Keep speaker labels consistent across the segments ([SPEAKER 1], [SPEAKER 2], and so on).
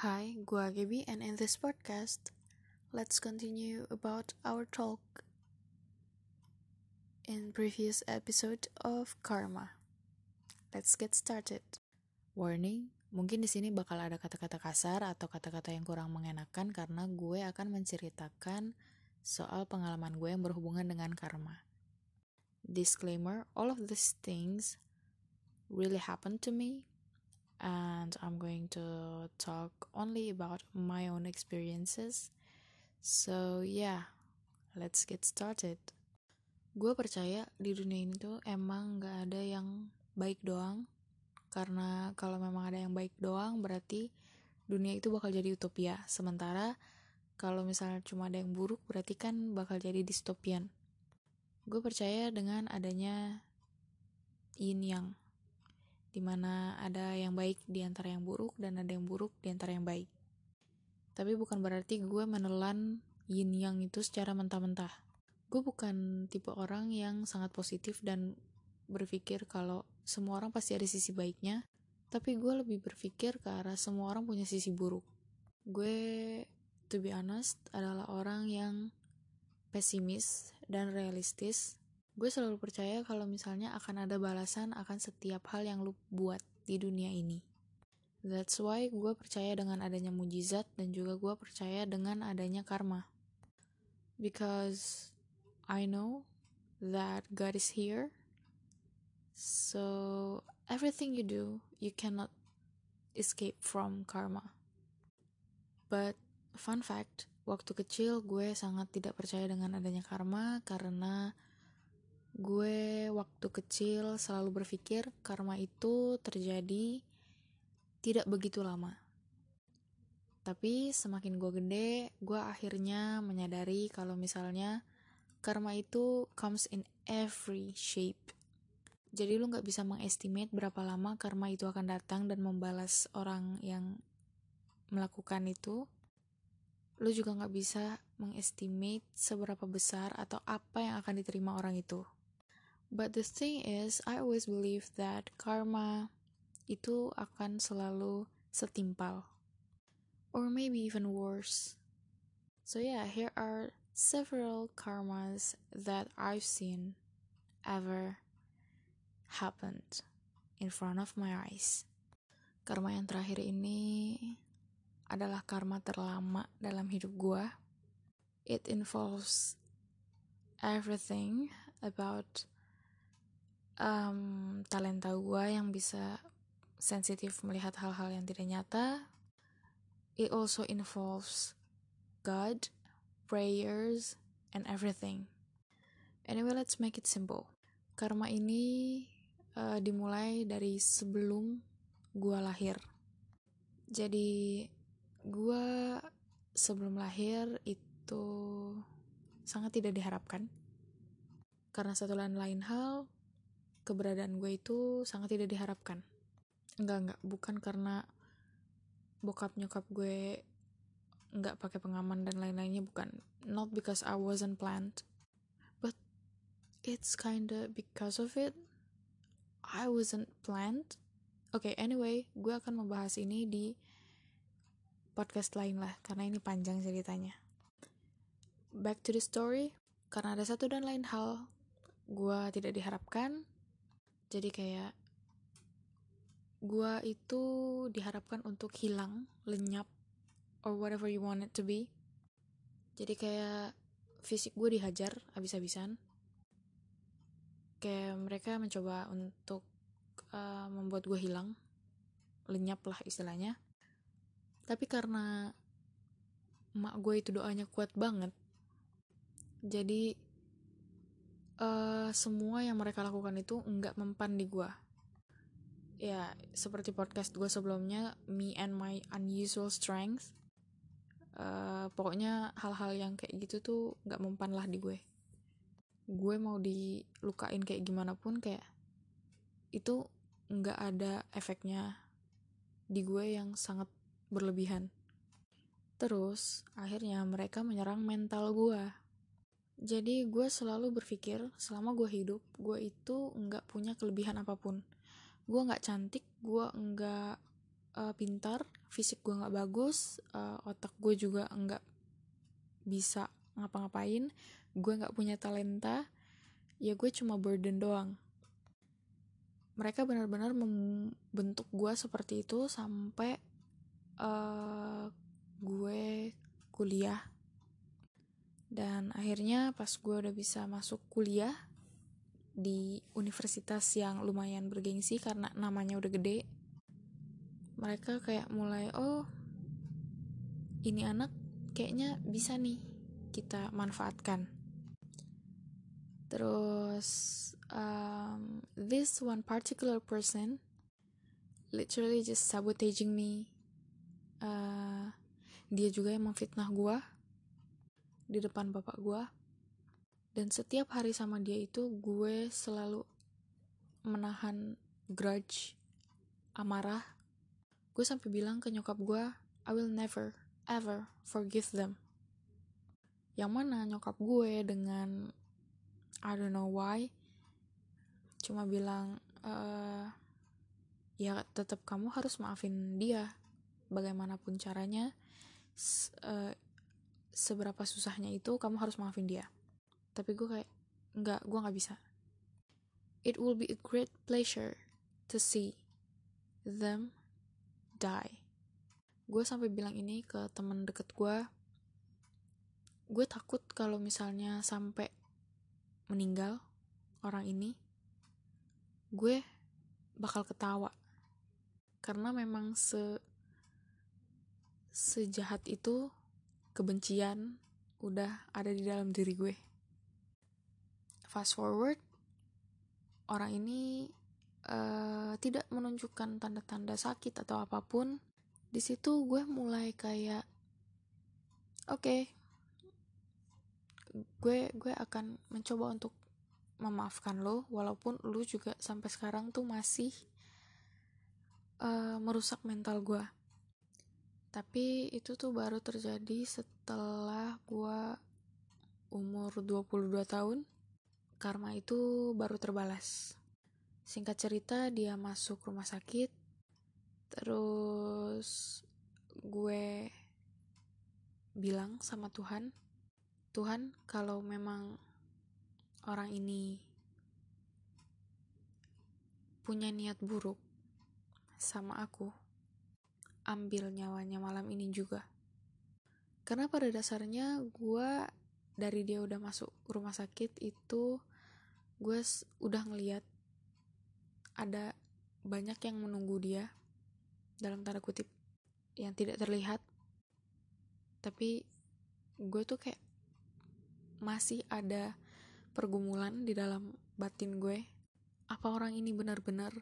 [SPEAKER 1] Hi, gua Gaby and in this podcast, let's continue about our talk in previous episode of Karma. Let's get started. Warning, mungkin di sini bakal ada kata-kata kasar atau kata-kata yang kurang mengenakan karena gue akan menceritakan soal pengalaman gue yang berhubungan dengan karma. Disclaimer, all of these things really happened to me and I'm going to talk only about my own experiences. So yeah, let's get started. Gue percaya di dunia ini tuh emang gak ada yang baik doang, karena kalau memang ada yang baik doang berarti dunia itu bakal jadi utopia. Sementara kalau misalnya cuma ada yang buruk berarti kan bakal jadi distopian. Gue percaya dengan adanya yin yang di mana ada yang baik di antara yang buruk dan ada yang buruk di antara yang baik. Tapi bukan berarti gue menelan yin yang itu secara mentah-mentah. Gue bukan tipe orang yang sangat positif dan berpikir kalau semua orang pasti ada sisi baiknya, tapi gue lebih berpikir ke arah semua orang punya sisi buruk. Gue, to be honest, adalah orang yang pesimis dan realistis. Gue selalu percaya kalau misalnya akan ada balasan akan setiap hal yang lu buat di dunia ini. That's why gue percaya dengan adanya mujizat dan juga gue percaya dengan adanya karma. Because I know that God is here So, everything you do, you cannot escape from karma. But, fun fact, waktu kecil gue sangat tidak percaya dengan adanya karma karena gue waktu kecil selalu berpikir karma itu terjadi tidak begitu lama. Tapi semakin gue gede, gue akhirnya menyadari kalau misalnya karma itu comes in every shape jadi lu nggak bisa mengestimate berapa lama karma itu akan datang dan membalas orang yang melakukan itu. Lu juga nggak bisa mengestimate seberapa besar atau apa yang akan diterima orang itu. But the thing is, I always believe that karma itu akan selalu setimpal. Or maybe even worse. So yeah, here are several karmas that I've seen ever happened in front of my eyes. Karma yang terakhir ini adalah karma terlama dalam hidup gue. It involves everything about um, talenta gue yang bisa sensitif melihat hal-hal yang tidak nyata. It also involves God, prayers, and everything. Anyway, let's make it simple. Karma ini uh, dimulai dari sebelum gue lahir. Jadi gue sebelum lahir itu sangat tidak diharapkan. Karena satu lain lain hal, keberadaan gue itu sangat tidak diharapkan. Enggak, enggak. Bukan karena bokap nyokap gue nggak pakai pengaman dan lain-lainnya bukan not because I wasn't planned but it's kinda because of it I wasn't planned. Oke, okay, anyway, gue akan membahas ini di podcast lain lah, karena ini panjang ceritanya. Back to the story, karena ada satu dan lain hal, gue tidak diharapkan, jadi kayak gue itu diharapkan untuk hilang, lenyap, or whatever you want it to be. Jadi kayak fisik gue dihajar abis-abisan, kayak mereka mencoba untuk uh, membuat gue hilang lenyap lah istilahnya tapi karena mak gue itu doanya kuat banget jadi uh, semua yang mereka lakukan itu nggak mempan di gue ya seperti podcast gue sebelumnya me and my unusual strength uh, pokoknya hal-hal yang kayak gitu tuh nggak mempan lah di gue gue mau dilukain kayak gimana pun kayak itu nggak ada efeknya di gue yang sangat berlebihan. Terus, akhirnya mereka menyerang mental gue. Jadi gue selalu berpikir selama gue hidup, gue itu nggak punya kelebihan apa pun. Gue nggak cantik, gue nggak uh, pintar fisik gue nggak bagus uh, otak gue juga nggak bisa ngapa-ngapain gue nggak punya talenta ya gue cuma burden doang mereka benar-benar membentuk gue seperti itu sampai uh, gue kuliah dan akhirnya pas gue udah bisa masuk kuliah di universitas yang lumayan bergengsi karena namanya udah gede mereka kayak mulai oh ini anak kayaknya bisa nih kita manfaatkan. Terus um, this one particular person literally just sabotaging me. Uh, dia juga yang memfitnah gue di depan bapak gue dan setiap hari sama dia itu gue selalu menahan grudge amarah. Gue sampai bilang ke nyokap gue I will never ever forgive them. Yang mana nyokap gue dengan I don't know why cuma bilang e, ya tetap kamu harus maafin dia bagaimanapun caranya. Se uh, seberapa susahnya itu kamu harus maafin dia. Tapi gue kayak nggak gue nggak bisa. It will be a great pleasure to see them die. Gue sampai bilang ini ke temen deket gue gue takut kalau misalnya sampai meninggal orang ini gue bakal ketawa. Karena memang se sejahat itu kebencian udah ada di dalam diri gue. Fast forward orang ini uh, tidak menunjukkan tanda-tanda sakit atau apa pun. Di situ gue mulai kayak oke okay, gue gue akan mencoba untuk memaafkan lo walaupun lo juga sampai sekarang tuh masih uh, merusak mental gue tapi itu tuh baru terjadi setelah gue umur 22 tahun karma itu baru terbalas Singkat cerita, dia masuk rumah sakit. Terus gue bilang sama Tuhan, Tuhan, kalau memang orang ini punya niat buruk sama aku, ambil nyawanya malam ini juga. Karena pada dasarnya gue dari dia udah masuk rumah sakit itu gue udah ngeliat ada banyak yang menunggu dia dalam tanda kutip yang tidak terlihat. Tapi gue tuh kayak masih ada pergumulan di dalam batin gue. Apa orang ini benar-benar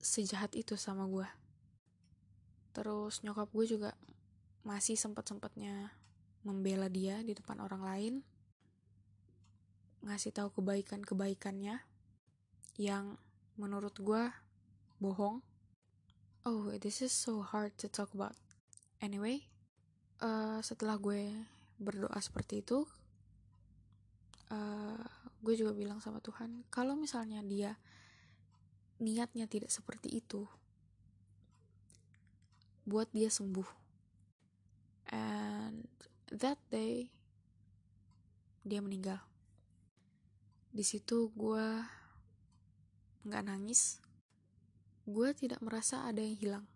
[SPEAKER 1] sejahat itu sama gue terus nyokap gue juga masih sempat-sempatnya membela dia di depan orang lain ngasih tahu kebaikan-kebaikannya yang menurut gue bohong. Oh, this is so hard to talk about. Anyway, uh, setelah gue berdoa seperti itu, uh, gue juga bilang sama Tuhan, kalau misalnya dia niatnya tidak seperti itu, buat dia sembuh. And that day, dia meninggal. Di situ gue nggak nangis, gue tidak merasa ada yang hilang.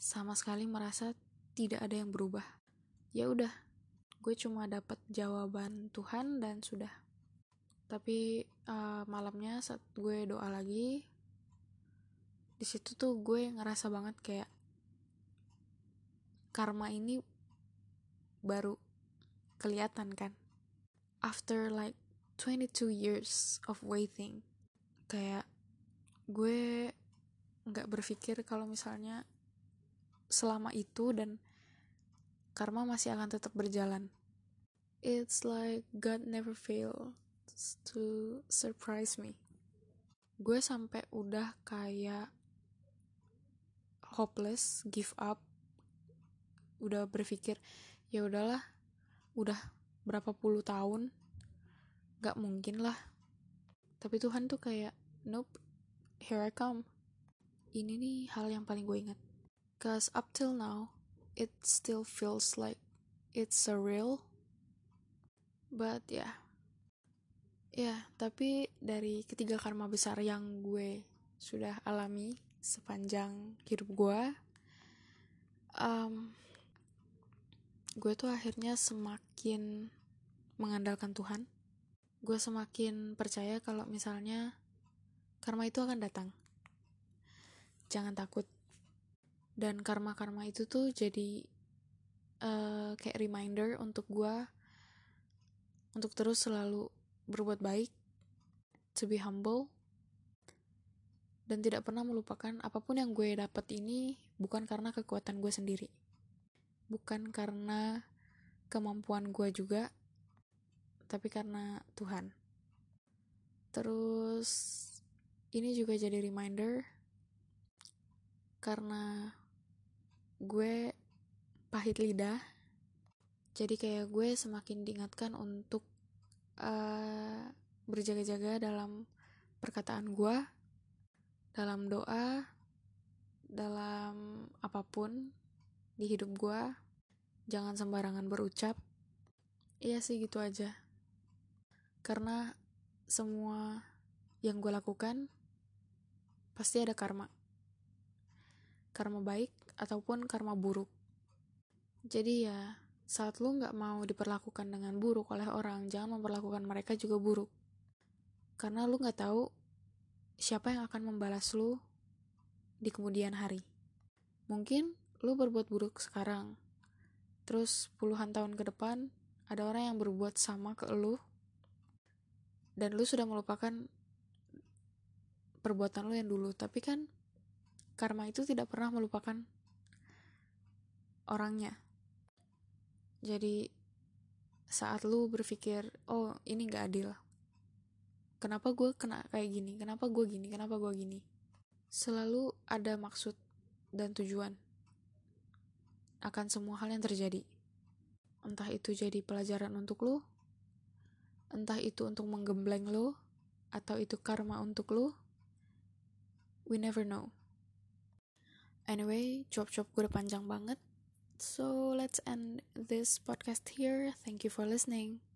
[SPEAKER 1] Sama sekali merasa tidak ada yang berubah. Ya udah, gue cuma dapat jawaban Tuhan dan sudah. Tapi uh, malamnya saat gue doa lagi, di situ tuh gue ngerasa banget kayak karma ini baru kelihatan kan. After like 22 years of waiting, kayak gue nggak berpikir kalau misalnya selama itu dan karma masih akan tetap berjalan. It's like God never fails to surprise me. Gue sampai udah kayak hopeless, give up, udah berpikir ya udahlah, udah berapa puluh tahun, gak mungkin lah. Tapi Tuhan tuh kayak nope, here I come. ini nih hal yang paling gue ingat. Cause up till now, it still feels like it's surreal. But ya, yeah. ya yeah, tapi dari ketiga karma besar yang gue sudah alami sepanjang hidup gue, um, gue tuh akhirnya semakin mengandalkan Tuhan. Gue semakin percaya kalau misalnya karma itu akan datang. Jangan takut. Dan karma-karma itu tuh jadi uh, kayak reminder untuk gue untuk terus selalu berbuat baik, to be humble, dan tidak pernah melupakan apa pun yang gue dapat ini bukan karena kekuatan gue sendiri bukan karena kemampuan gue juga, tapi karena Tuhan. Terus ini juga jadi reminder karena gue pahit lidah, jadi kayak gue semakin diingatkan untuk uh, berjaga-jaga dalam perkataan gue, dalam doa, dalam apa pun di hidup gue jangan sembarangan berucap. Iya sih gitu aja. Karena semua yang gue lakukan pasti ada karma. Karma baik ataupun karma buruk. Jadi ya saat lu nggak mau diperlakukan dengan buruk oleh orang jangan memperlakukan mereka juga buruk. Karena lu nggak tahu siapa yang akan membalas lu di kemudian hari. Mungkin lu berbuat buruk sekarang. Terus puluhan tahun ke depan ada orang yang berbuat sama ke lu. Dan lu sudah melupakan perbuatan lu yang dulu. Tapi kan karma itu tidak pernah melupakan orangnya. Jadi saat lu berpikir oh ini gak adil. Kenapa gue kena kayak gini? Kenapa gue gini? Kenapa gue gini? Selalu ada maksud dan tujuan akan semua hal yang terjadi. Entah itu jadi pelajaran untuk lo, entah itu untuk menggembleng lo, atau itu karma untuk lo, we never know. Anyway, job-job gue udah panjang banget. So, let's end this podcast here. Thank you for listening.